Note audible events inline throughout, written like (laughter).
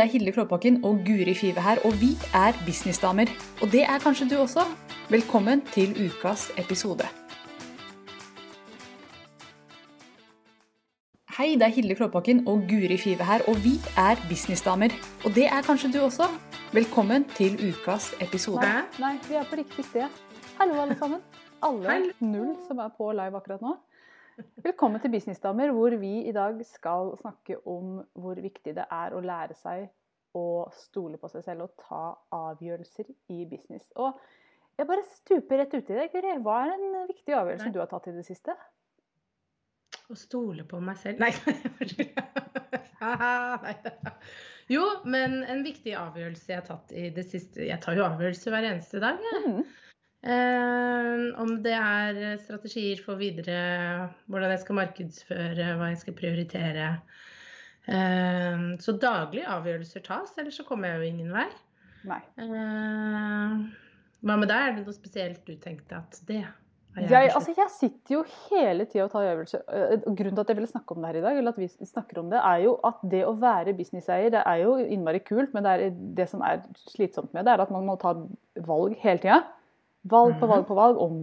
Det er Hilde Klåbakken og Guri Five her, og vi er businessdamer. Og det er kanskje du også. Velkommen til ukas episode. Hei, det er Hilde Klåbakken og Guri Five her, og vi er businessdamer. Og det er kanskje du også. Velkommen til ukas episode. Nei, Nei, vi er på riktig sted. Hallo, alle sammen. Alle null som er på live akkurat nå. Velkommen til Businessdamer, hvor vi i dag skal snakke om hvor viktig det er å lære seg å stole på seg selv og ta avgjørelser i business. Og jeg bare stuper rett uti det. Guri, hva er en viktig avgjørelse Nei. du har tatt i det siste? Å stole på meg selv Nei. Haha, (laughs) nei. Jo, men en viktig avgjørelse jeg har tatt i det siste Jeg tar jo avgjørelser hver eneste dag. Ja. Mhm. Eh, om det er strategier for videre, hvordan jeg skal markedsføre, hva jeg skal prioritere. Eh, så daglige avgjørelser tas, ellers så kommer jeg jo ingen vei. Eh, hva med deg? Er det noe spesielt du tenkte at det har jeg Jeg, altså jeg sitter jo hele tida og tar øvelser. Eh, Grunnen til at jeg ville snakke om det her i dag, eller at vi snakker om det, er jo at det å være businesseier, det er jo innmari kult, men det, er, det som er slitsomt med det, er at man må ta valg hele tida. Valg på Mhm. valg på valg om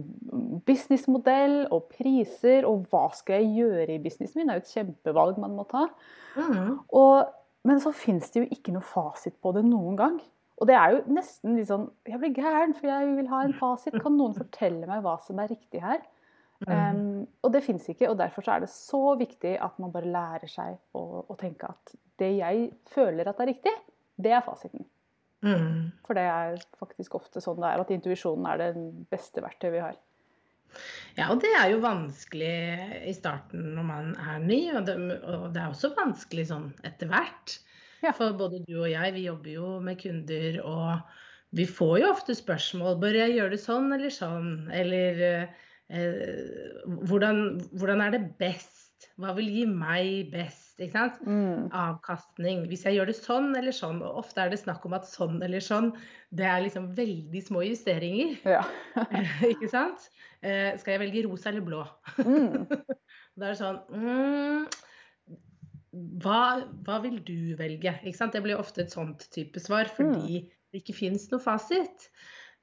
businessmodell og priser, og hva skal jeg gjøre i businessen min? Det er jo et kjempevalg man må ta. Mm. Og, men så fins det jo ikke noe fasit på det noen gang. Og det er jo nesten litt sånn Jeg blir gæren, for jeg vil ha en fasit. Kan noen fortelle meg hva som er riktig her? Mhm. Um, og det fins ikke. Og derfor så er det så viktig at man bare lærer seg å, å tenke at det jeg føler at er riktig, det er fasiten. Mhm. For det er faktisk ofte sånn det er, at intuisjonen er det beste verktøyet vi har. Ja, og det er jo vanskelig i starten når man er ny, og det, og det er også vanskelig sånn etter hvert. Ja. For både du og jeg, vi jobber jo med kunder, og vi får jo ofte spørsmål Bør jeg gjøre det sånn eller sånn? Eller eh, hvordan, hvordan er det best? Hva vil gi meg best? Ikke sant? Mm. Avkastning. Hvis jeg gjør det sånn eller sånn, og ofte er det snakk om at sånn eller sånn, det er liksom veldig små justeringer. Ja. (laughs) Ikke sant? Eh, skal jeg velge rosa eller blå? Mm. (laughs) Da er det sånn mm, hva, hva vil du velge? Ikke sant? Det blir ofte et sånt type svar fordi det ikke finnes noe fasit.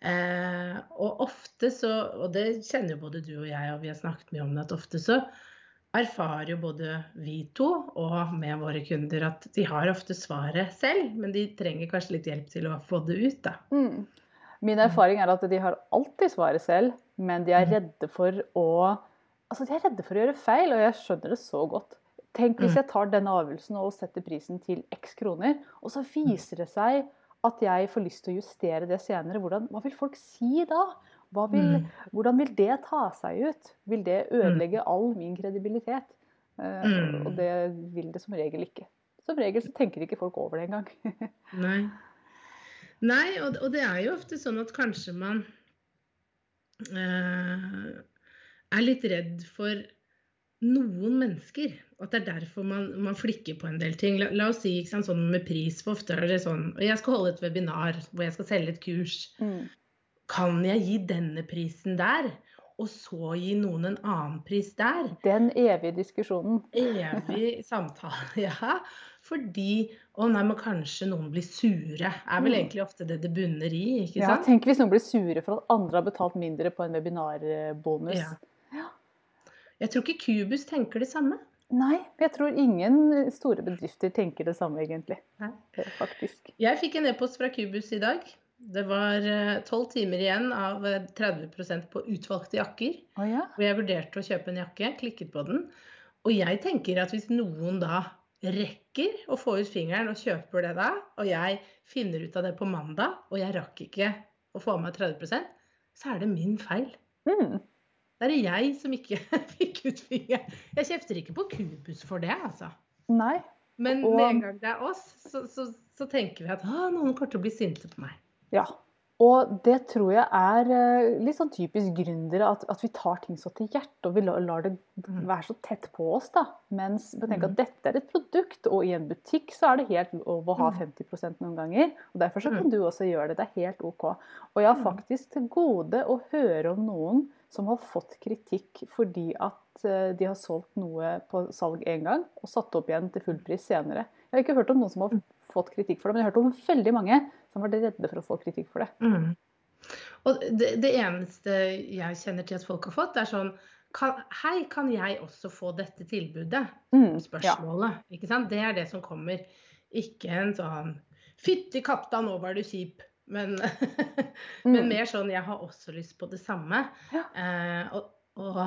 Eh, og ofte så, og det kjenner jo både du og jeg, og vi har snakket mye om det, at ofte så erfarer jo både vi to og med våre kunder at de har ofte svaret selv, men de trenger kanskje litt hjelp til å få det ut, da. Mm. Min erfaring er at de har alltid svaret selv, men de er Mm. redde for å Altså, de er redde for å gjøre feil, og jeg skjønner det så godt. Tenk hvis Mm. jeg tar denne avgjørelsen og setter prisen til x kroner, og så viser det seg at jeg får lyst til å justere det senere. Hvordan, hva vil folk si da? Vil, Mm. Hvordan vil det ta seg ut? Vil det ødelegge all min kredibilitet? Mm. Og det vil det som regel ikke. Som regel så tenker ikke folk over det engang. (laughs) Nei. Nei, og, og det er jo ofte sånn at kanskje man uh, er litt redd for noen mennesker. At det er derfor man, man flikker på en del ting. La, la oss si sant, sånn med pris, for ofte er det sånn Og jeg skal holde et webinar hvor jeg skal selge et kurs. Mm. Kan jeg gi denne prisen der? Og så gi noen en annen pris der? Den evige diskusjonen. Evig samtale, (laughs) ja. Fordi Å nei, men kanskje noen blir sure. Er vel Mm. egentlig ofte det det bunner i, ikke sant? Ja, tenk hvis noen blir sure for at andre har betalt mindre på en webinarbonus. Ja. Jeg tror ikke Cubus tenker det samme. Nei, jeg tror ingen store bedrifter tenker det samme, egentlig. Nei. Faktisk. Jeg fikk en e-post fra Cubus i dag. Det var tolv timer igjen av eh, 30% på utvalgte jakker. Oh, ja? Og jeg vurderte å kjøpe en jakke, klikket på den. Og jeg tenker at hvis noen da rekker å få ut fingeren og kjøper det da, og jeg finner ut av det på mandag, og jeg rakk ikke å få meg 30% så er det min feil. Mm. Det er det jeg som ikke (laughs) fikk ut fingeren. Jeg kjefter ikke på Kubus for det, altså. Nei. Men Og- med en gang det er oss, så, så, så tenker vi at «Å, noen kommer til å bli sinte på meg. Ja. Og det tror jeg er eh, litt sånn typisk gründere, at, at vi tar ting så til hjertet, og vi lar, lar det Mm. være så tett på oss, da. Mens vi tenker Mm. at dette er et produkt, og i en butikk så er det helt lov å ha Mm. 50% noen ganger. Og derfor så kan Mm. du også gjøre det. Det er helt OK. Og jeg har Mm. faktisk til gode å høre om noen som har fått kritikk fordi at eh, de har solgt noe på salg én gang, og satt opp igjen til full pris senere. Jeg har ikke hørt om noen som har fått kritikk for det, men jeg har hørt om veldig mange som var redde for å få kritikk for det. Mm. Og det, det, eneste jeg kjenner til at folk har fått, er sånn kan, Hei, kan jeg også få dette tilbudet? Mm, Spørsmålet. Ja. Ikke sant? Det er det som kommer. Ikke en sånn Fytti katta, nå var du kjip. Men, (laughs) mm. men, mer sånn Jeg har også lyst på det samme. Ja. Eh, og, og,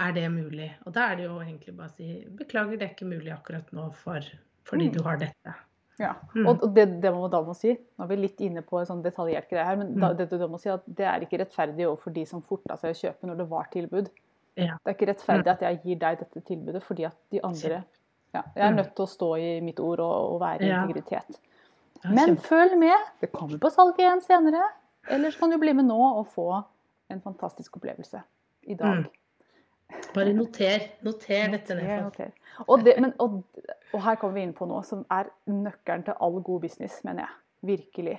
er det mulig? Og da er det jo egentlig bare å si beklager, det er ikke mulig akkurat nå for, fordi mm. du har dette. Ja, mm. og det, det man da må si, nå er vi litt inne på en sånn detaljert greie her, men da, mm. det du da må si at det er ikke rettferdig overfor de som forta seg å kjøpe når det var tilbud. Ja. Det er ikke rettferdig mm. at jeg gir deg dette tilbudet fordi at de andre ja, Jeg er nødt til å stå i mitt ord og, og være i integritet. Men følg med, det kommer på salg igjen senere. Eller så kan du bli med nå og få en fantastisk opplevelse i dag. Mm. Bare noter. Noter dette ned. Og, det, men, og, og, her kommer vi inn på noe som er nøkkelen til all god business, mener jeg. Virkelig.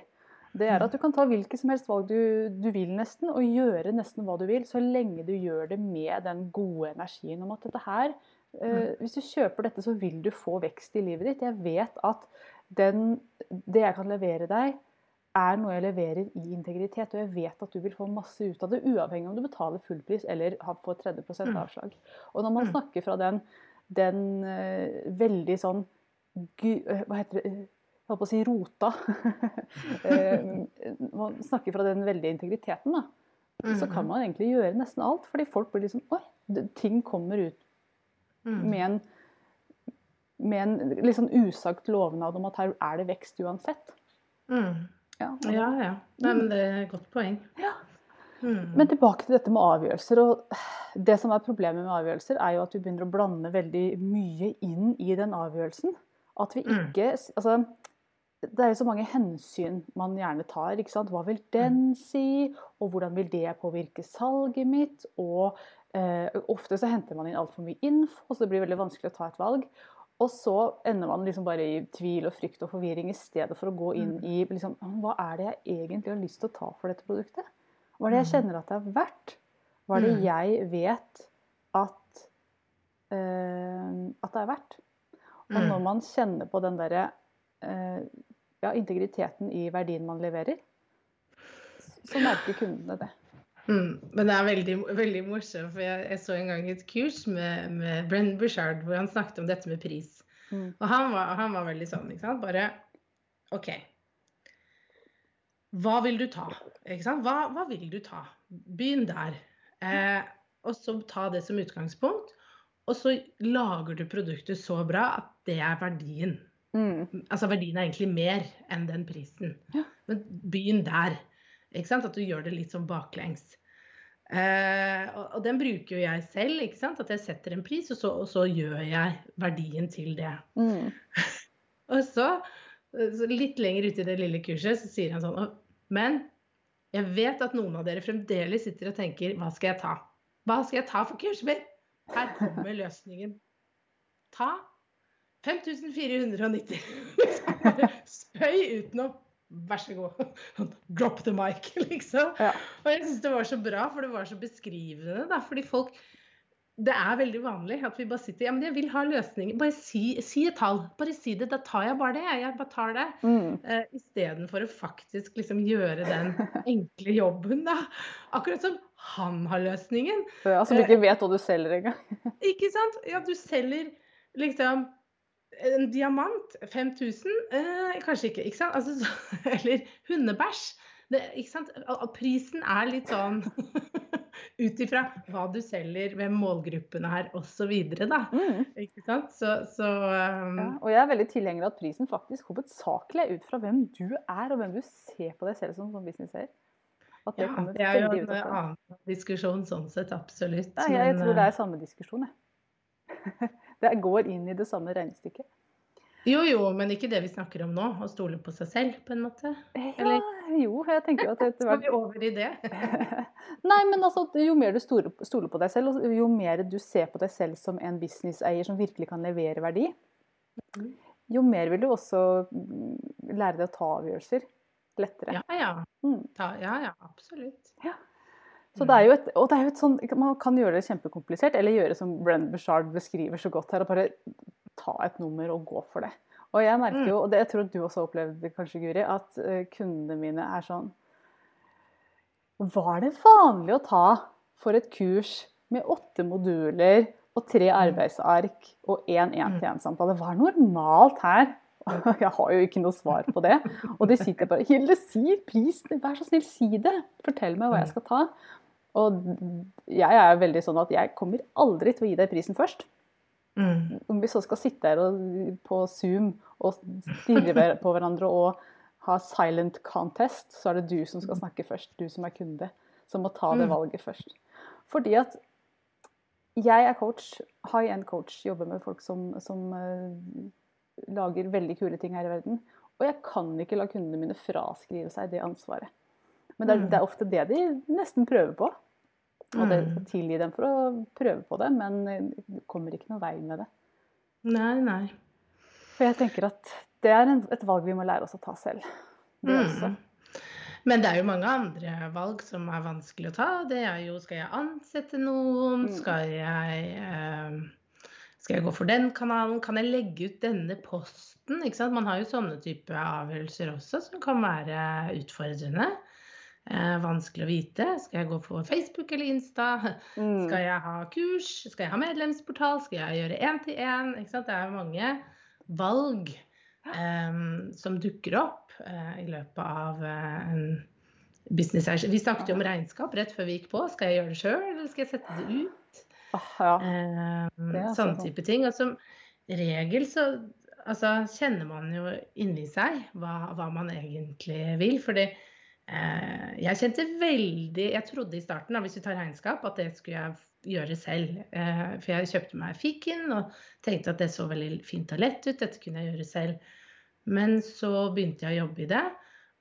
Det er at du kan ta hvilket som helst valg du, du, vil nesten, og gjøre nesten hva du vil, så lenge du gjør det med den gode energien om at dette her eh, Hvis du kjøper dette, så vil du få vekst i livet ditt. Jeg vet at den, det jeg kan levere deg, er noe jeg leverer i integritet. Og jeg vet at du vil få masse ut av det, uavhengig om du betaler fullpris eller får 30 mm. avslag. Og når man mm. snakker fra den, den uh, veldig sånn uh, Hva heter det? Jeg holdt på å si rota. (laughs) man snakker fra den veldige integriteten, da. Så kan mm. man egentlig gjøre nesten alt. Fordi folk blir liksom Oi, ting kommer ut med en med en liksom usagt lovnad om at her er det vekst uansett. Mm. Ja, ja. ja. Nei, men det er et godt poeng. Ja. Mm. Men tilbake til dette med avgjørelser. og Det som er problemet med avgjørelser, er jo at vi begynner å blande veldig mye inn i den avgjørelsen. At vi mm. altså, Det er jo så mange hensyn man gjerne tar. ikke sant? Hva vil den mm. si? Og hvordan vil det påvirke salget mitt? Og eh, ofte så henter man inn altfor mye info, så det blir veldig vanskelig å ta et valg. Og så ender man liksom bare i tvil og frykt og forvirring i stedet for å gå inn mm. i liksom, hva er det jeg egentlig har lyst til å ta for dette produktet? Hva er det jeg mm. kjenner at det er verdt? Hva er det mm. jeg vet at, uh, at det er verdt? Og når man kjenner på den derre uh, ja, integriteten i verdien man leverer, så merker kundene det. Mm, men det er veldig, veldig morsomt, for jeg, jeg, så en gang et kurs med, med Brenn Bushard hvor han snakket om dette med pris. Mm. Og han var, han var, veldig sånn, ikke sant. Bare OK. Hva vil du ta? Ikke sant? Hva, hva vil du ta? Begynn der. Eh, og så ta det som utgangspunkt. Og så lager du produktet så bra at det er verdien. Mm. Altså verdien er egentlig mer enn den prisen. Ja. Men begynn der. Ikke sant? At du gjør det litt sånn baklengs. Eh, og, og, den bruker jo jeg selv. ikke sant? At jeg setter en pris, og så, og så gjør jeg verdien til det. Mm. (laughs) og så, så, litt lenger ute i det lille kurset, så sier han sånn Men jeg vet at noen av dere fremdeles sitter og tenker Hva skal jeg ta? Hva skal jeg ta for kurset mitt? Her kommer løsningen. Ta 5490. (laughs) Spøy utenom Vær så god. (laughs) Drop the mic, (laughs) liksom. Ja. Og jeg syns det var så bra, for det var så beskrivende. Da, fordi folk Det er veldig vanlig at vi bare sitter Ja, men jeg vil ha løsninger. Bare si, si et tall. Bare si det. Da tar jeg bare det. Jeg bare tar det. Mm. Uh, Istedenfor å faktisk liksom gjøre den (laughs) enkle jobben, da. Akkurat som han har løsningen. Ja, Som ikke vet hva du selger engang. ikke sant? Ja, du selger liksom en diamant, 5000? Eh, kanskje ikke. ikke sant? Altså, (laughs) eller hundebæsj. Det, ikke sant? Prisen er litt sånn (laughs) ut ifra hva du selger, hvem målgruppene er osv. Mm. Ikke sant? Så, så um... ja, og jeg er veldig tilhenger av at prisen faktisk hovedsakelig er ut fra hvem du er, og hvem du ser på deg selv som, som at Det, ja, det er jo en annen diskusjon sånn sett, absolutt. Ja, jeg, men... tror det er samme diskusjon, jeg. (laughs) Det går inn i det samme regnestykket. Jo, jo, men ikke det vi snakker om nå. Å stole på seg selv, på en måte? Eller? Ja, jo, jeg tenker jo at etter hvert Skal vi over i det? (laughs) Nei, men altså, jo mer du stoler på deg selv, jo mer du ser på deg selv som en businesseier som virkelig kan levere verdi, mm. jo mer vil du også mm, lære deg å ta avgjørelser lettere. Ja, ja. Mm. Ta, ja, ja absolutt. Ja. Så det er jo et, og det er jo et sånn, Man kan gjøre det kjempekomplisert, eller gjøre som Brenn Bushard beskriver så godt her, og bare ta et nummer og gå for det. Og jeg merker jo, og det jeg tror du også opplevde kanskje, Guri, at uh, kundene mine er sånn Var det vanlig å ta for et kurs med åtte moduler og tre arbeidsark og én én-til-én-samtale? Hva er normalt her? (laughs) Jeg har jo ikke noe svar på det. Og de sitter bare Hilde, si prisen! Vær så snill, si det! Fortell meg hva jeg skal ta. Og jeg er veldig sånn at jeg kommer aldri til å gi deg prisen først. Mm. Om vi så skal sitte her og, på Zoom og stirre på hverandre og ha silent contest, så er det du som skal snakke først. Du som er kunde. Som må ta det mm. valget først. Fordi at jeg er coach, high end coach, jobber med folk som, som uh, lager veldig kule ting her i verden. Og jeg kan ikke la kundene mine fraskrive seg det ansvaret. Men det er, mm. det er ofte det de nesten prøver på. Og det skal mm. tilgi dem for å prøve på det, men det kommer ikke noe vei med det. Nei, nei. For jeg tenker at det er et valg vi må lære oss å ta selv. Det mm. også. Men det er jo mange andre valg som er vanskelig å ta. Det er jo skal jeg ansette noen? Mm. Skal jeg, eh, skal jeg gå for den kanalen? Kan jeg legge ut denne posten? Man har jo sånne type avgjørelser også som kan være utfordrende. Eh, vanskelig å vite. Skal jeg gå på Facebook eller Insta? Mm. Skal jeg ha kurs? Skal jeg ha medlemsportal? Skal jeg gjøre én-til-én? Det er mange valg eh, som dukker opp eh, i løpet av eh, en business Vi snakket jo om regnskap rett før vi gikk på. Skal jeg gjøre det sjøl, eller skal jeg sette det ut? Oh, ja. Eh, sånne type ting. Og som regel så altså, kjenner man jo inni seg hva, hva man egentlig vil. fordi jeg kjente veldig Jeg trodde i starten, hvis vi tar regnskap, at det skulle jeg gjøre selv. Eh, for jeg kjøpte meg fiken og tenkte at det så veldig fint og lett ut. Dette kunne jeg gjøre selv. Men så begynte jeg å jobbe i det.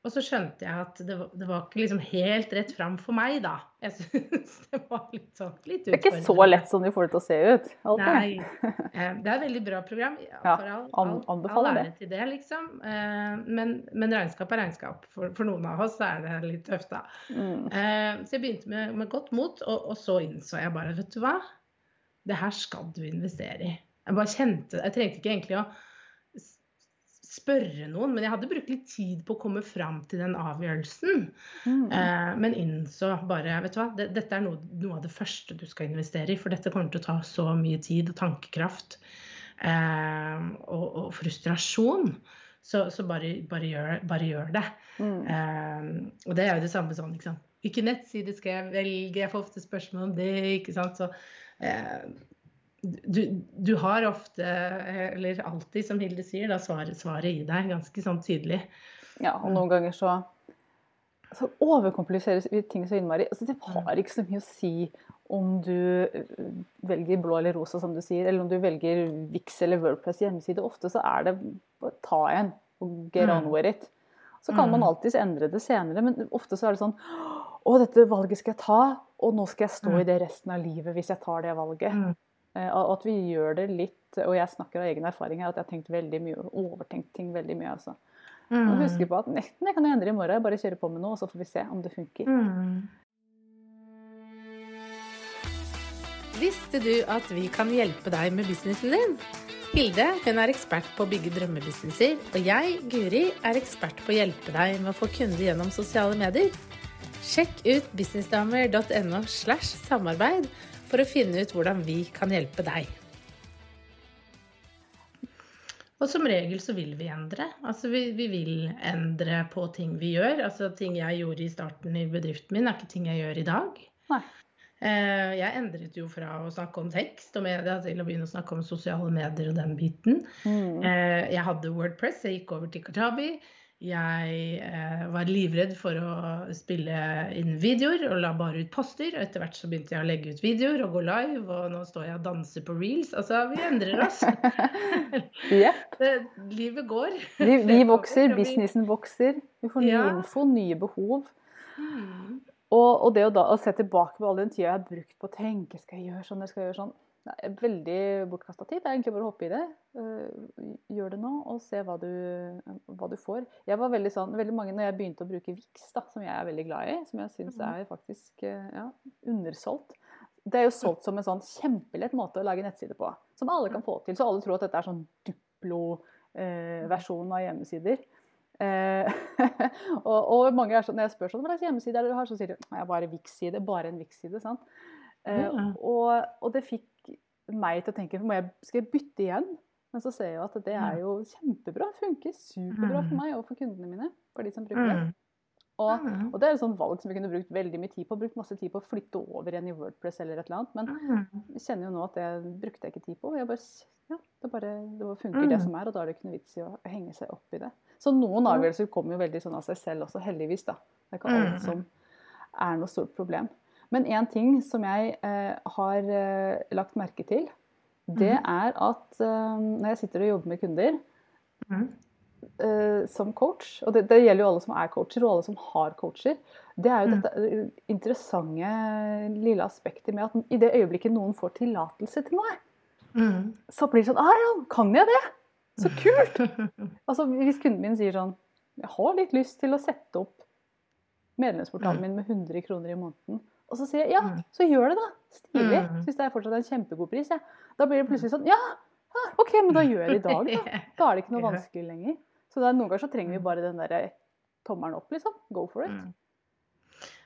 Og så skjønte jeg at det var, det var ikke liksom helt rett fram for meg, da. Jeg syns (laughs) det var litt sånn litt Det er ikke så lett som du får det til å se ut? Alltid. Nei. Eh, det er et veldig bra program. For all, all, all ære til det, liksom. Eh, men, men, regnskap er regnskap. For, for, noen av oss er det litt tøft, da. Mm. Eh, så jeg begynte med, med godt mot, og, og så innså jeg bare, vet du hva. Det her skal du investere i. Jeg bare kjente Jeg trengte ikke egentlig å spørre noen, men jeg hadde brukt litt tid på å komme fram til den avgjørelsen. Mm. Eh, men innså bare vet du hva, det, dette er noe, noe, av det første du skal investere i. For dette kommer til å ta så mye tid og tankekraft eh, og, og, frustrasjon. Så, så bare, bare, gjør, bare, gjør, det. Mm. Eh, og det er jo det samme sånn, ikke sant. Hvilken nettside skal jeg velge? Jeg får ofte spørsmål om det. ikke sant, så eh, du, du, har ofte, eller alltid, som Hilde sier, da svaret, svaret i deg ganske sånn tydelig. Ja, og noen ganger så, så overkompliseres ting så innmari. Altså, det har ikke så mye å si om du eh, velger blå eller rosa, som du sier, eller om du velger Vix eller Wordpress hjemmeside. Ofte så er det bare ta en og get on mm. with it. Så kan man mm. alltids endre det senere, men ofte så er det sånn Å, dette valget skal jeg ta, og nå skal jeg stå i mm. det resten av livet hvis jeg tar det valget. Eh, at vi gjør det litt Og jeg snakker av egen erfaring her, at jeg har tenkt veldig mye, overtenkt ting veldig mye. altså. Mm. Og huske på at nesten jeg kan endre i morgen. Bare kjøre på med noe, og så får vi se om det funker. Mm. Visste du at vi kan hjelpe deg med businessen din? Hilde hun er ekspert på å bygge drømmebusinesser, og jeg, Guri, er ekspert på å hjelpe deg med å få kunder gjennom sosiale medier. Sjekk ut businessdamer.no slash samarbeid for å finne ut hvordan vi kan hjelpe deg. Og som regel så vil vi endre. Altså vi, vi, vil endre på ting vi gjør. Altså ting jeg gjorde i starten i bedriften min, er ikke ting jeg gjør i dag. Nei. Eh, jeg endret jo fra å snakke om tekst og media til å begynne å snakke om sosiale medier og den biten. Mm. Eh, jeg hadde Wordpress, jeg gikk over til Katabi. Jeg eh, var livredd for å spille inn videoer og la bare ut poster. Og etter hvert så begynte jeg å legge ut videoer og gå live, og nå står jeg og danser på reels. Altså, vi endrer oss. (laughs) yep. (laughs) livet går. Vi, (laughs) vi vokser, businessen vokser. Vi får ny ja. info, nye behov. Mm. Og, og, det å, da, å se tilbake på all den tida jeg har brukt på å tenke skal jeg gjøre sånn, skal jeg gjøre sånn det er veldig bortkasta tid. Det er egentlig bare å hoppe i det. Eh, gjør det nå, og se hva du, hva du får. Jeg var veldig sånn, veldig mange, når jeg begynte å bruke Vix, da, som jeg er veldig glad i, som jeg syns mhm. er faktisk eh, ja, undersolgt Det er jo solgt som en sånn kjempelett måte å lage nettside på. Som alle kan få til. Så alle tror at dette er sånn Duplo versjonen av hjemmesider. Eh, (laughs) og, og, mange er sånn, når jeg spør sånn, hva slags hjemmeside er det du har, så sier de bare Vix-side. Bare en Vix-side. sant? Eh, ja. og, og, det fikk meg til å tenke må jeg, skal jeg bytte igjen? Men så ser jeg at det er jo kjempebra. Funker superbra for mm. meg og for kundene mine. For de som bruker det. Mm. Og, og, det er et sånt valg som vi kunne brukt veldig mye tid på. Brukt masse tid på å flytte over igjen i Wordpress eller et eller annet. Men jeg kjenner jo nå at det brukte jeg ikke tid på. Jeg bare, ja, det bare det funker det som er, og da er det ikke noe vits i å henge seg opp i det. Så noen avgjørelser kommer jo veldig sånn av seg selv også, heldigvis. da. Det er ikke alt som er noe stort problem. Men én ting som jeg eh, har eh, lagt merke til, det mm. er at eh, når jeg sitter og jobber med kunder mm. som coach, og det, det, gjelder jo alle som er coacher, og alle som har coacher, det er jo mm. dette interessante lille aspektet med at i det øyeblikket noen får tillatelse til noe, mm. så blir det sånn ah, ja, kan jeg det? Så kult! (laughs) Altså, hvis kunden min sier sånn Jeg har litt lyst til å sette opp medlemsportalen min med 100 kroner i måneden. Og så sier jeg ja, mm. så gjør det, da. Stilig. Mm. Syns det er fortsatt en kjempegod pris. Ja. Da blir det plutselig sånn ja, OK, men da gjør jeg det i dag, da. (laughs) Da er det ikke noe vanskelig lenger. Så er, noen ganger så trenger vi bare den derre tommelen opp, liksom. Go for it. Mm.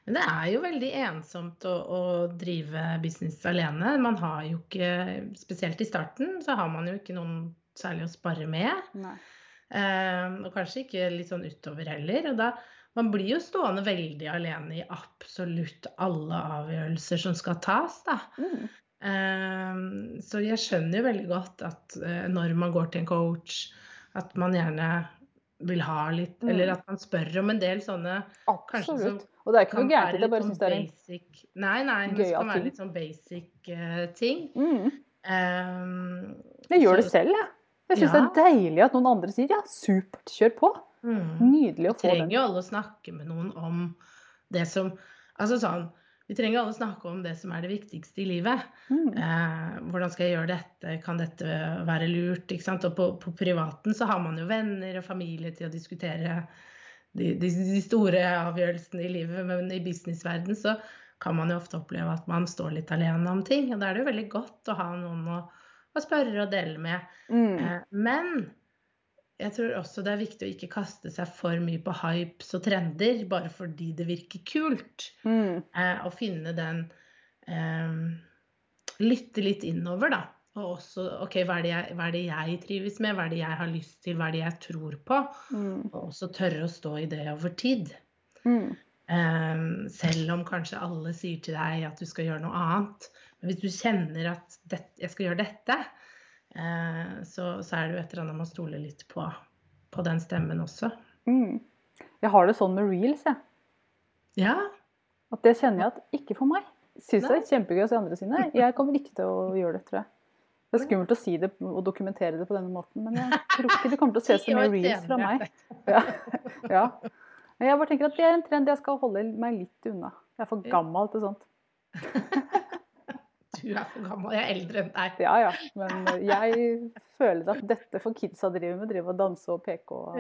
Men det er jo veldig ensomt å, å, drive business alene. Man har jo ikke, spesielt i starten, så har man jo ikke noen særlig å spare med. Eh, og kanskje ikke litt sånn utover heller. Og da, man blir jo stående veldig alene i absolutt alle avgjørelser som skal tas, da. Mm. Um, så jeg skjønner jo veldig godt at uh, når man går til en coach, at man gjerne vil ha litt mm. Eller at man spør om en del sånne Absolutt. og det er ikke noe gærent i det, bare syns det er en basic, Nei, nei, det skal være litt sånn basic uh, ting. Mm. Um, jeg gjør så, det selv, jeg. Jeg syns ja. det er deilig at noen andre sier ja, supert, kjør på. Mm. Nydelig å få den. Vi trenger jo alle å snakke med noen om det som Altså sånn Vi trenger alle å snakke om det som er det viktigste i livet. Mm. Eh, hvordan skal jeg gjøre dette? Kan dette være lurt? Ikke sant? Og på, på, privaten så har man jo venner og familie til å diskutere de, de, de store avgjørelsene i livet, men i businessverden så kan man jo ofte oppleve at man står litt alene om ting. Og da er det jo veldig godt å ha noen å å spørre og dele med. Mm. Eh, men jeg tror også det er viktig å ikke kaste seg for mye på hypes og trender bare fordi det virker kult. Mm. Eh, å finne den eh, Lytte litt innover, da. Og også OK, hva er, jeg, hva er, det jeg, trives med? Hva er det jeg har lyst til? Hva er det jeg tror på? Mm. Og også tørre å stå i det over tid. Mm. Eh, selv om kanskje alle sier til deg at du skal gjøre noe annet. Men hvis du kjenner at det, jeg skal gjøre dette, så, så, er det jo et eller annet man stoler litt på, på den stemmen også. Mm. Jeg har det sånn med reels, jeg. Ja. At det kjenner jeg at ikke for meg. Syns det er kjempegøy å se andre sine. Jeg kommer ikke til å gjøre det, tror jeg. Det er skummelt å si det og dokumentere det på denne måten, men jeg tror ikke det kommer til å se (laughs) så mye reels fra meg. Ja. (laughs) ja. Men jeg bare tenker at det er en trend jeg skal holde meg litt unna. Jeg er for gammel til sånt. (laughs) du er for gammel, jeg er eldre enn deg. Ja ja, men jeg føler at dette får kidsa driver med, drive og danse og peke og,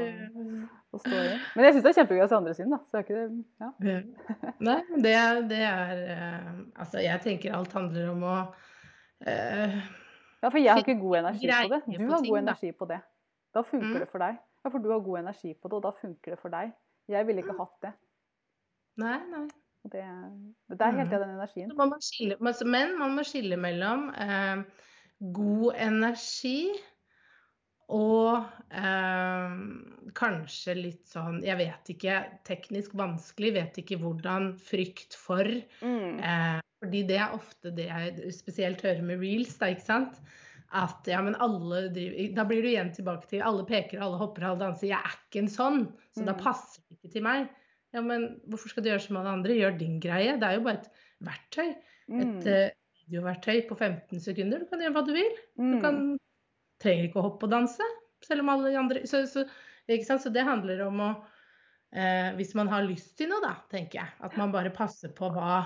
og stå i. Men jeg syns det er kjempegøy å se andre siden, da. Så er ikke det ja. Nei, det, det er uh, Altså, jeg tenker alt handler om å uh, Ja, for jeg har ikke god energi på det. Du har god energi på det. Da funker mm. det for deg. Ja, for du har god energi på det, og da funker det for deg. Jeg ville ikke hatt det. Nei, nei. Det, det er helt mm. den energien. Man skille, men man må skille mellom eh, god energi og eh, kanskje litt sånn Jeg vet ikke, teknisk vanskelig, vet ikke hvordan. Frykt for. Mm. Eh, fordi det er ofte det jeg spesielt hører med reels, da, ikke sant. At ja, men alle driver Da blir du igjen tilbake til alle peker, alle hopper, alle danser. Jeg er ikke en sånn, så mm. da passer det ikke til meg. Ja, men hvorfor skal du gjøre som alle andre? Gjør din greie. Det er jo bare et verktøy. Et uh, videoverktøy på 15 sekunder. Du kan gjøre hva du vil. Du kan, mm. trenger ikke å hoppe og danse, selv om alle andre Så, så, så det handler om å Eh, Hvis man har lyst til noe, da, tenker jeg. At man bare passer på hva,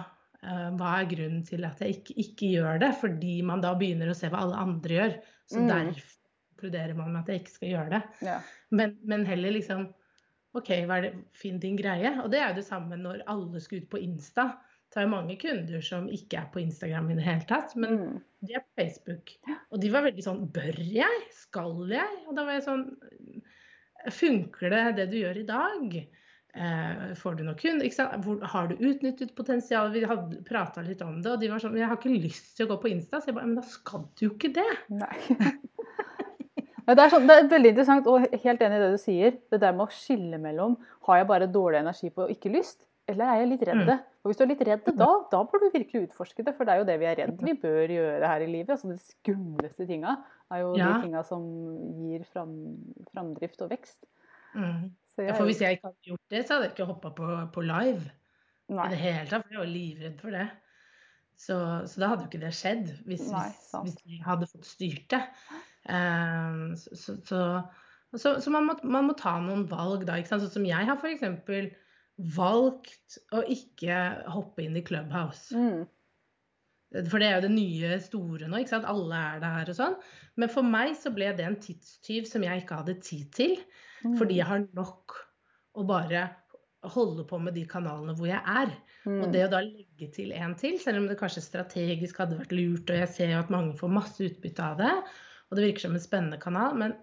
uh, hva er grunnen til at jeg ikke, ikke, gjør det. Fordi man da begynner å se hva alle andre gjør. Så mm. derfor konkluderer man med at jeg ikke skal gjøre det. Ja. Men, men heller liksom OK, hva er det, finn din greie. Og det er jo det samme når alle skal ut på Insta. Det er jo mange kunder som ikke er på Instagram i det hele tatt, men mm. de er på Facebook. Og de var veldig sånn Bør jeg? Skal jeg? Og da var jeg sånn Funker det, det du gjør i dag? Eh, får du noen kunder? Har du utnyttet potensialet? Vi hadde prata litt om det, og de var sånn Jeg har ikke lyst til å gå på Insta. Så jeg bare Men da skal du jo ikke det. Nei. (laughs) det, er sånn, det er veldig interessant, og helt enig i det du sier. Det der med å skille mellom har jeg bare dårlig energi på og ikke lyst, eller er jeg litt redd? Mm. Og hvis du er litt redd, da, da bør du virkelig utforske det, for det er jo det vi er redd vi bør gjøre her i livet. Altså De skumleste tinga er jo ja. de tinga som gir fram, framdrift og vekst. Mm. Jeg, ja, for hvis jeg ikke hadde gjort det, så hadde jeg ikke hoppa på, på, live. Nei. I det hele tatt, for jeg var livredd for det. Så, så da hadde jo ikke det skjedd, hvis, Nei, hvis, hvis jeg hadde fått styrt det. Um, så, så, så man, må, man, må, ta noen valg, da. Sånn som jeg har f.eks valgt å ikke hoppe inn i Clubhouse. Mm. For det er jo det nye store nå. ikke sant? Alle er der og sånn. Men for meg så ble det en tidstyv som jeg ikke hadde tid til. Mm. Fordi jeg har nok å bare holde på med de kanalene hvor jeg er. Mm. Og det å da legge til en til, selv om det kanskje strategisk hadde vært lurt, og jeg ser jo at mange får masse utbytte av det, og det virker som en spennende kanal, men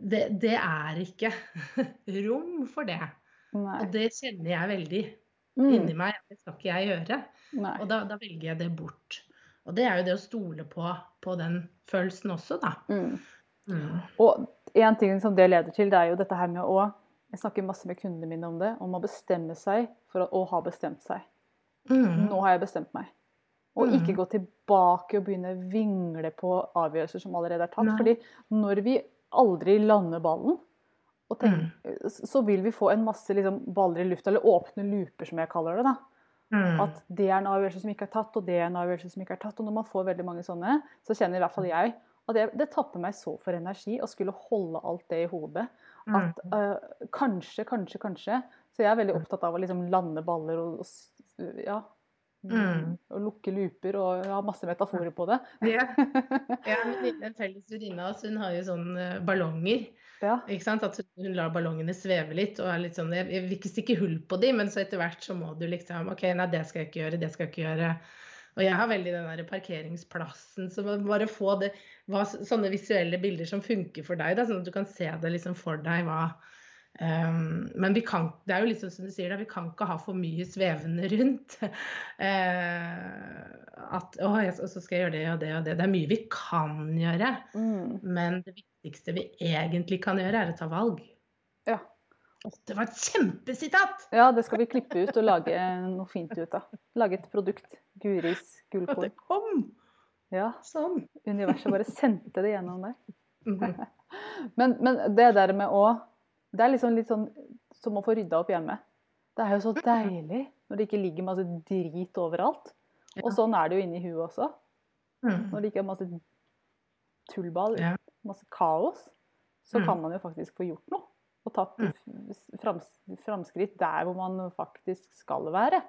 det, det er ikke (laughs) rom for det. Nei. Og det kjenner jeg veldig mm. inni meg. Det skal ikke jeg gjøre. Nei. Og da, da, velger jeg det bort. Og det er jo det å stole på, på den følelsen også, da. Mm. Mm. Og en ting som det leder til, det er jo dette her med å Jeg snakker masse med kundene mine om det. Om å bestemme seg for å, å ha bestemt seg. Mm. Nå har jeg bestemt meg. Og mm. ikke gå tilbake og begynne å vingle på avgjørelser som allerede er tatt. Nei. Fordi når vi aldri lander ballen, tenker, mm. så vil vi få en masse liksom, baller i lufta, eller åpne looper, som jeg kaller det. da. Mm. At det er en avgjørelse som ikke er tatt, og det er en avgjørelse som ikke er tatt. Og når man får veldig mange sånne, så kjenner i hvert fall jeg at det, det tapper meg så for energi å skulle holde alt det i hodet. At uh, kanskje, kanskje, kanskje. Så jeg er veldig opptatt av å liksom lande baller og, og ja, Mm. Og lukke looper og ha masse metaforer på det. (laughs) ja. ja (laughs) en felles venninne av oss hun har jo sånne eh, ballonger. Ja. At hun lar ballongene sveve litt. og er litt sånn, Jeg vil ikke stikke hull på dem, men så etter hvert så må du liksom OK, nei, det skal jeg ikke gjøre, det skal jeg ikke gjøre. Og jeg har veldig den der parkeringsplassen, så bare få det, hva, sånne visuelle bilder som funker for deg, da, sånn at du kan se det liksom for deg hva, Um, men vi kan, det er jo litt sånn som du sier, vi kan ikke ha for mye svevende rundt. Uh, (laughs) at å, jeg, så skal jeg gjøre det og det og det. Det er mye vi kan gjøre. Mm. Men det viktigste vi egentlig kan gjøre, er å ta valg. Ja. Det var et kjempesitat! Ja, det skal vi klippe ut og lage noe fint ut av. Lage et produkt. Guris gullkorn. Det kom! Ja. Sånn. Universet bare sendte det gjennom deg. Mm (laughs) men, men det der med å det er liksom litt sånn som å få rydda opp hjemme. Det er jo så deilig når det ikke ligger masse drit overalt. Ja. Og sånn er det jo inni huet også. Mm. Når det ikke er masse tullball, ja. masse kaos, så mm. kan man jo faktisk få gjort noe. Og tatt mm. frams, framskritt der hvor man faktisk skal være.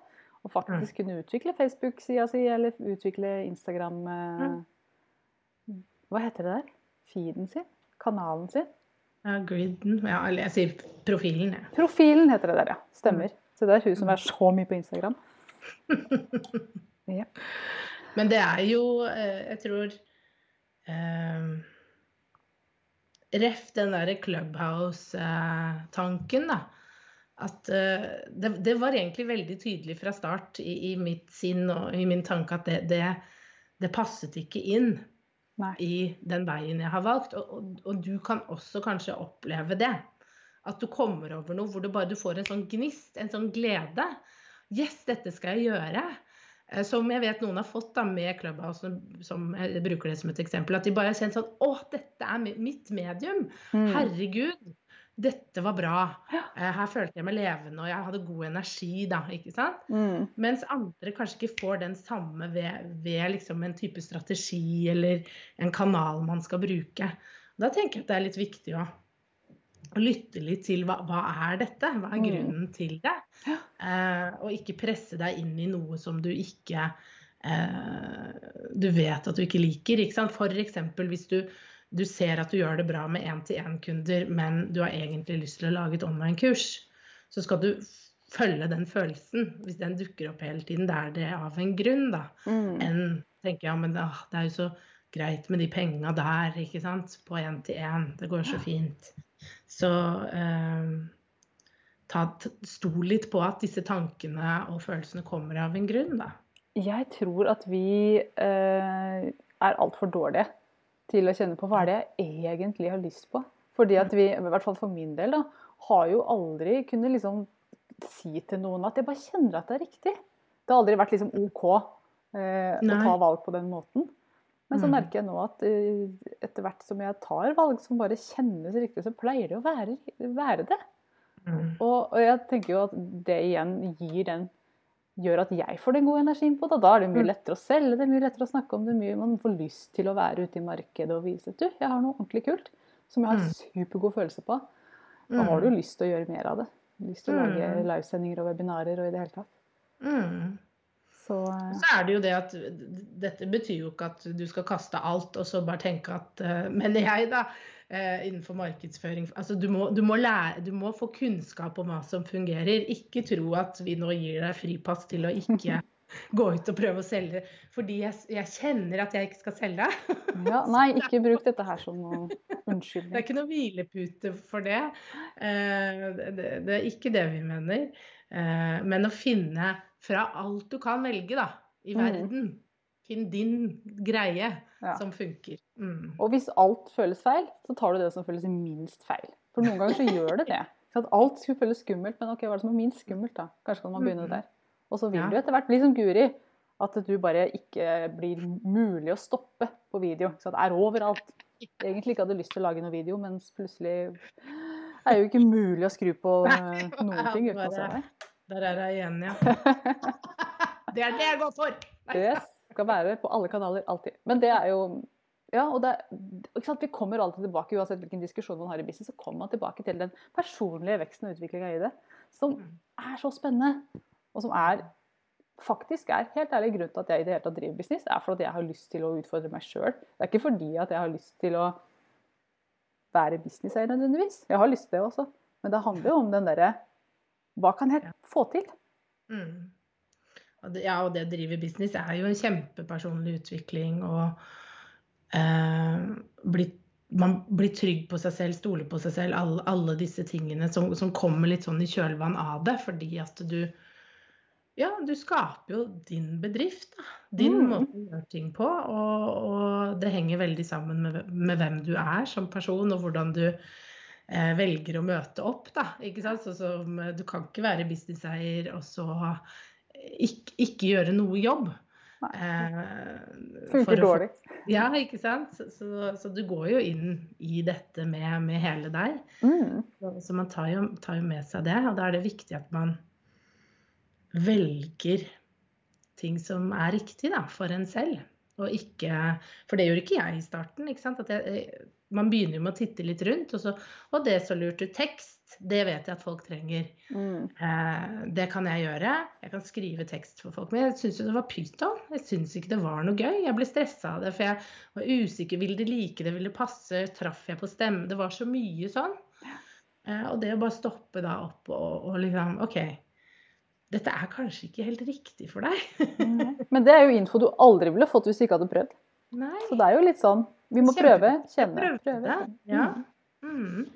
Og faktisk mm. kunne utvikle Facebook-sida si, eller utvikle Instagram eh, mm. Hva heter det der? Feeden sin? Kanalen sin? Ja, griden. Ja, eller jeg sier profilen, jeg. Profilen heter det der, ja. Stemmer. Så det er hun som er så mye på Instagram. (laughs) ja. Men det er jo eh, Jeg tror eh, Ref den derre Clubhouse-tanken, da. At eh, det, det, var egentlig veldig tydelig fra start i, i, mitt sinn og i min tanke at det, det, det passet ikke inn. Nei. i den veien jeg har valgt. Og, og, og, du kan også kanskje oppleve det. At du kommer over noe hvor du bare du får en sånn gnist, en sånn glede. Yes, dette skal jeg gjøre. Eh, som jeg vet noen har fått da med Clubhouse, som jeg bruker det som et eksempel. At de bare har kjent sånn Å, dette er mitt medium. Mm. Herregud. Dette var bra. Eh, her følte jeg meg levende, og jeg hadde god energi da. ikke sant? Mm. Mens andre kanskje ikke får den samme ved, ved liksom en type strategi eller en kanal man skal bruke. Da tenker jeg at det er litt viktig å, lytte litt til hva, hva, er dette? Hva er mm. grunnen til det? Eh, og ikke presse deg inn i noe som du ikke eh, Du vet at du ikke liker. ikke sant? Eksempel hvis du du ser at du gjør det bra med én-til-én-kunder, men du har egentlig lyst til å lage et online-kurs, så skal du følge den følelsen. Hvis den dukker opp hele tiden, det er det av en grunn, da. Mm. Enn tenker jeg, men det er jo så greit med de penga der, ikke sant. På én-til-én. Det går så fint. Så eh, ta, stol litt på at disse tankene og følelsene kommer av en grunn, da. Jeg tror at vi eh, er altfor dårlige til å kjenne på hva er det jeg egentlig har lyst på. Fordi at vi, i hvert fall for min del, da, har jo aldri kunnet liksom si til noen at jeg bare kjenner at det er riktig. Det har aldri vært liksom OK eh, å ta valg på den måten. Men så mm. merker jeg nå at eh, etter hvert som jeg tar valg som bare kjennes riktig, så pleier det å være, være det. Mm. Og, og, jeg tenker jo at det igjen gir den gjør at jeg får den gode energien på det. Da er det mye mm. lettere å selge det, er mye lettere å snakke om det. mye Man får lyst til å være ute i markedet og vise at du, jeg har noe ordentlig kult som jeg har en supergod følelse på. Da har du mm. lyst til å gjøre mer av det. Lyst til å lage livesendinger og webinarer og i det hele tatt. Mm. Så, uh... så, er det jo det at dette betyr jo ikke at du skal kaste alt og så bare tenke at (laughs) Men jeg, da. Uh, innenfor markedsføring. Altså, du, må, du, må lære, du må få kunnskap om hva som fungerer. Ikke tro at vi nå gir deg fripass til å ikke (laughs) gå ut og prøve å selge fordi jeg, jeg kjenner at jeg ikke skal selge. (laughs) ja, nei, ikke bruk dette her som noe unnskyldning. Det er ikke noe hvilepute for det. det. Det er ikke det vi mener. Men å finne fra alt du kan velge da, i mm. verden. Finn din greie ja. som funker. Mm. Og hvis alt føles feil, så tar du det som føles minst feil. For noen ganger så (laughs) gjør det det. Så at alt skulle føles skummelt, men ok, hva er det som er minst skummelt, da? Kanskje kan man begynne mm. der. Og så vil ja. du etter hvert bli som Guri. At du bare ikke blir mulig å stoppe på video. Så det er overalt. Egentlig ikke hadde lyst til å lage noe video, mens plutselig er jo ikke mulig å skru på (laughs) noen ting uten å se det. Der er jeg igjen, ja. (laughs) det er det jeg går for! Det skal være på alle kanaler, alltid. Men det er jo ja, og det, Vi kommer alltid tilbake, uansett hvilken diskusjon man har i business, så kommer man tilbake til den personlige veksten og utviklinga i det. Som mm. er så spennende, og som er faktisk er helt ærlig grunn til at jeg i det hele tatt driver business, er fordi jeg har lyst til å utfordre meg sjøl. Det er ikke fordi at jeg har lyst til å være businesseier nødvendigvis. Jeg har lyst til det også. Men det handler jo om den derre hva kan jeg få til? Mm. Ja, og det å drive business er jo en kjempepersonlig utvikling. Og eh, bli, man blir trygg på seg selv, stoler på seg selv. Alle, alle disse tingene som, som, kommer litt sånn i kjølvann av det. Fordi at du Ja, du skaper jo din bedrift. Da. Din mm. måte å gjøre ting på. Og, og, det henger veldig sammen med, med hvem du er som person, og hvordan du velger å møte opp. Da, ikke sant? Så, så, du kan ikke være businesseier og så ikke, ikke gjøre noe jobb. Nei. Funker dårlig. Ja, ikke sant. Så, så, så, du går jo inn i dette med, med hele deg. Mm. Så, man tar jo, tar jo, med seg det. Og da er det viktig at man velger ting som er riktig da, for en selv. Og ikke For det gjorde ikke jeg i starten. ikke sant? At jeg, man begynner jo med å titte litt rundt, og så Og det så lurt ut tekst. Det vet jeg at folk trenger. Mm. Eh, det kan jeg gjøre. Jeg kan skrive tekst for folk. Men jeg syns jo det var pyton. Jeg syns ikke det var noe gøy. Jeg ble stressa av det, for jeg var usikker. Ville de like det? Ville det passe? Traff jeg på stemme? Det var så mye sånn. Eh, og det å bare stoppe da opp og, og liksom OK. Dette er kanskje ikke helt riktig for deg. Men det er jo info du aldri ville fått hvis du ikke hadde prøvd. Nei. Så det er jo litt sånn Vi må prøve, kjenne. Prøve, Ja. Mm.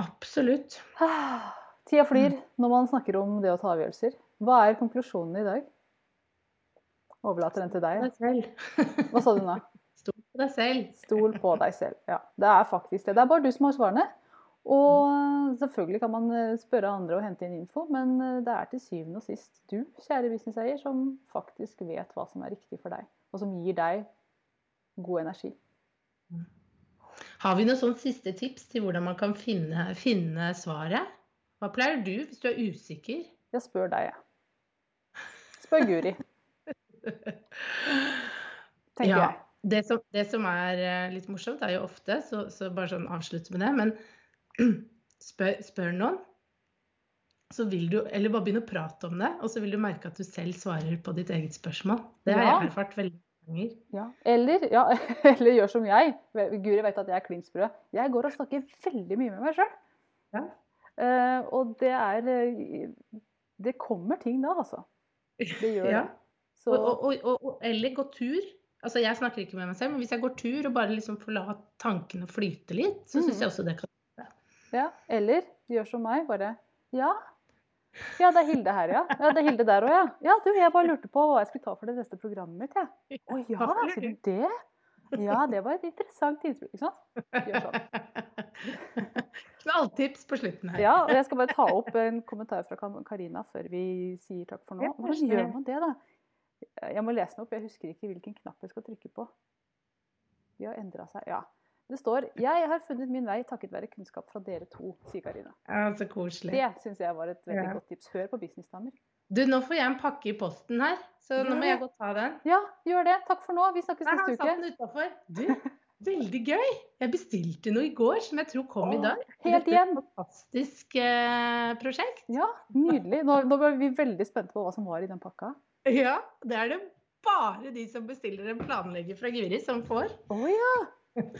Absolutt. (sighs) Tida flyr når man snakker om det å ta avgjørelser. Hva er konklusjonen i dag? Overlater den til deg. Hva sa du nå? (laughs) Stol på deg selv. Stol på deg selv. Ja, det er faktisk det. Det er bare du som har svarene. Og selvfølgelig kan man eh, spørre andre og hente inn info, men eh, det er til syvende og sist du, kjære businesseier, som faktisk vet hva som er riktig for deg og som gir deg god energi. Har vi noen sånn siste tips til hvordan man kan finne, finne svaret? Hva pleier du hvis du er usikker? Jeg spør deg, jeg. Spør Guri. (laughs) Tenker ja, jeg. Det som, det som, er eh, litt morsomt, er jo ofte, så, så bare sånn avslutte med det, men (clears throat) spør, spør noen, så vil du, eller bare begynn å prate om det, og så vil du merke at du selv svarer på ditt eget spørsmål. Det har ja. jeg erfart veldig ganger. Ja. Eller, ja, (laughs) eller, gjør som jeg. Guri vet at jeg er klin sprø. Jeg går og snakker veldig mye med meg sjøl. Ja. Uh, og det er Det kommer ting da, altså. Det gjør ja. det. Så... Og, og, og, eller gå tur. Altså, jeg snakker ikke med meg selv, men hvis jeg går tur og bare liksom får la tankene flyte litt, så syns mm. jeg også det kan Ja, eller gjør som meg, bare Ja. Ja, det er Hilde her, ja. Ja, det er Hilde der òg, ja. Ja, du, jeg bare lurte på hva jeg skulle ta for det neste programmet mitt, jeg. Å ja, sier du det? Ja, det var et interessant innspill, ikke sant? Gjør sånn. Knalltips på slutten her. Ja, og jeg skal bare ta opp en kommentar fra Karina før vi sier takk for nå. Hvordan gjør man det, da? Jeg må lese den opp, jeg husker ikke hvilken knapp jeg skal trykke på. De har endra seg. Ja. Det står 'Jeg har funnet min vei takket være kunnskap fra dere to', sier Karina. Ja, så koselig. Det syns jeg var et veldig Ja. godt tips. Hør på Businessdamer. Du, nå får jeg en pakke i posten her, så nå må jeg gå og ta den. Ja, gjør det. Takk for nå. Vi snakkes Nei, han har satt den utafor. Du, (laughs) veldig gøy. Jeg bestilte noe i går som jeg tror kom i dag. helt er fantastisk eh, prosjekt. Ja, nydelig. Nå, nå ble vi veldig spente på hva som var i den pakka. Ja, det er det bare de som bestiller en planlegger fra Guri, som får. Å ja.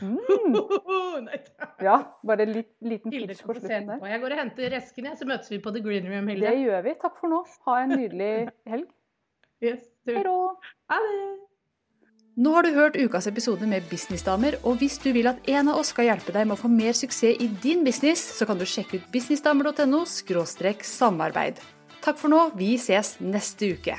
Mm. (laughs) Nei. Ja, bare en liten pitch på slutten der. Jeg går og henter esken, jeg, så møtes vi på The Green Room, Hilde. Det gjør vi. Takk for nå. Ha en nydelig helg. Yes. Hei då. Ha det. Nå har du hørt ukas episode med Businessdamer, og hvis du vil at en av oss skal hjelpe deg med å få mer suksess i din business, så kan du sjekke ut businessdamer.no samarbeid. Takk for nå, vi ses neste uke.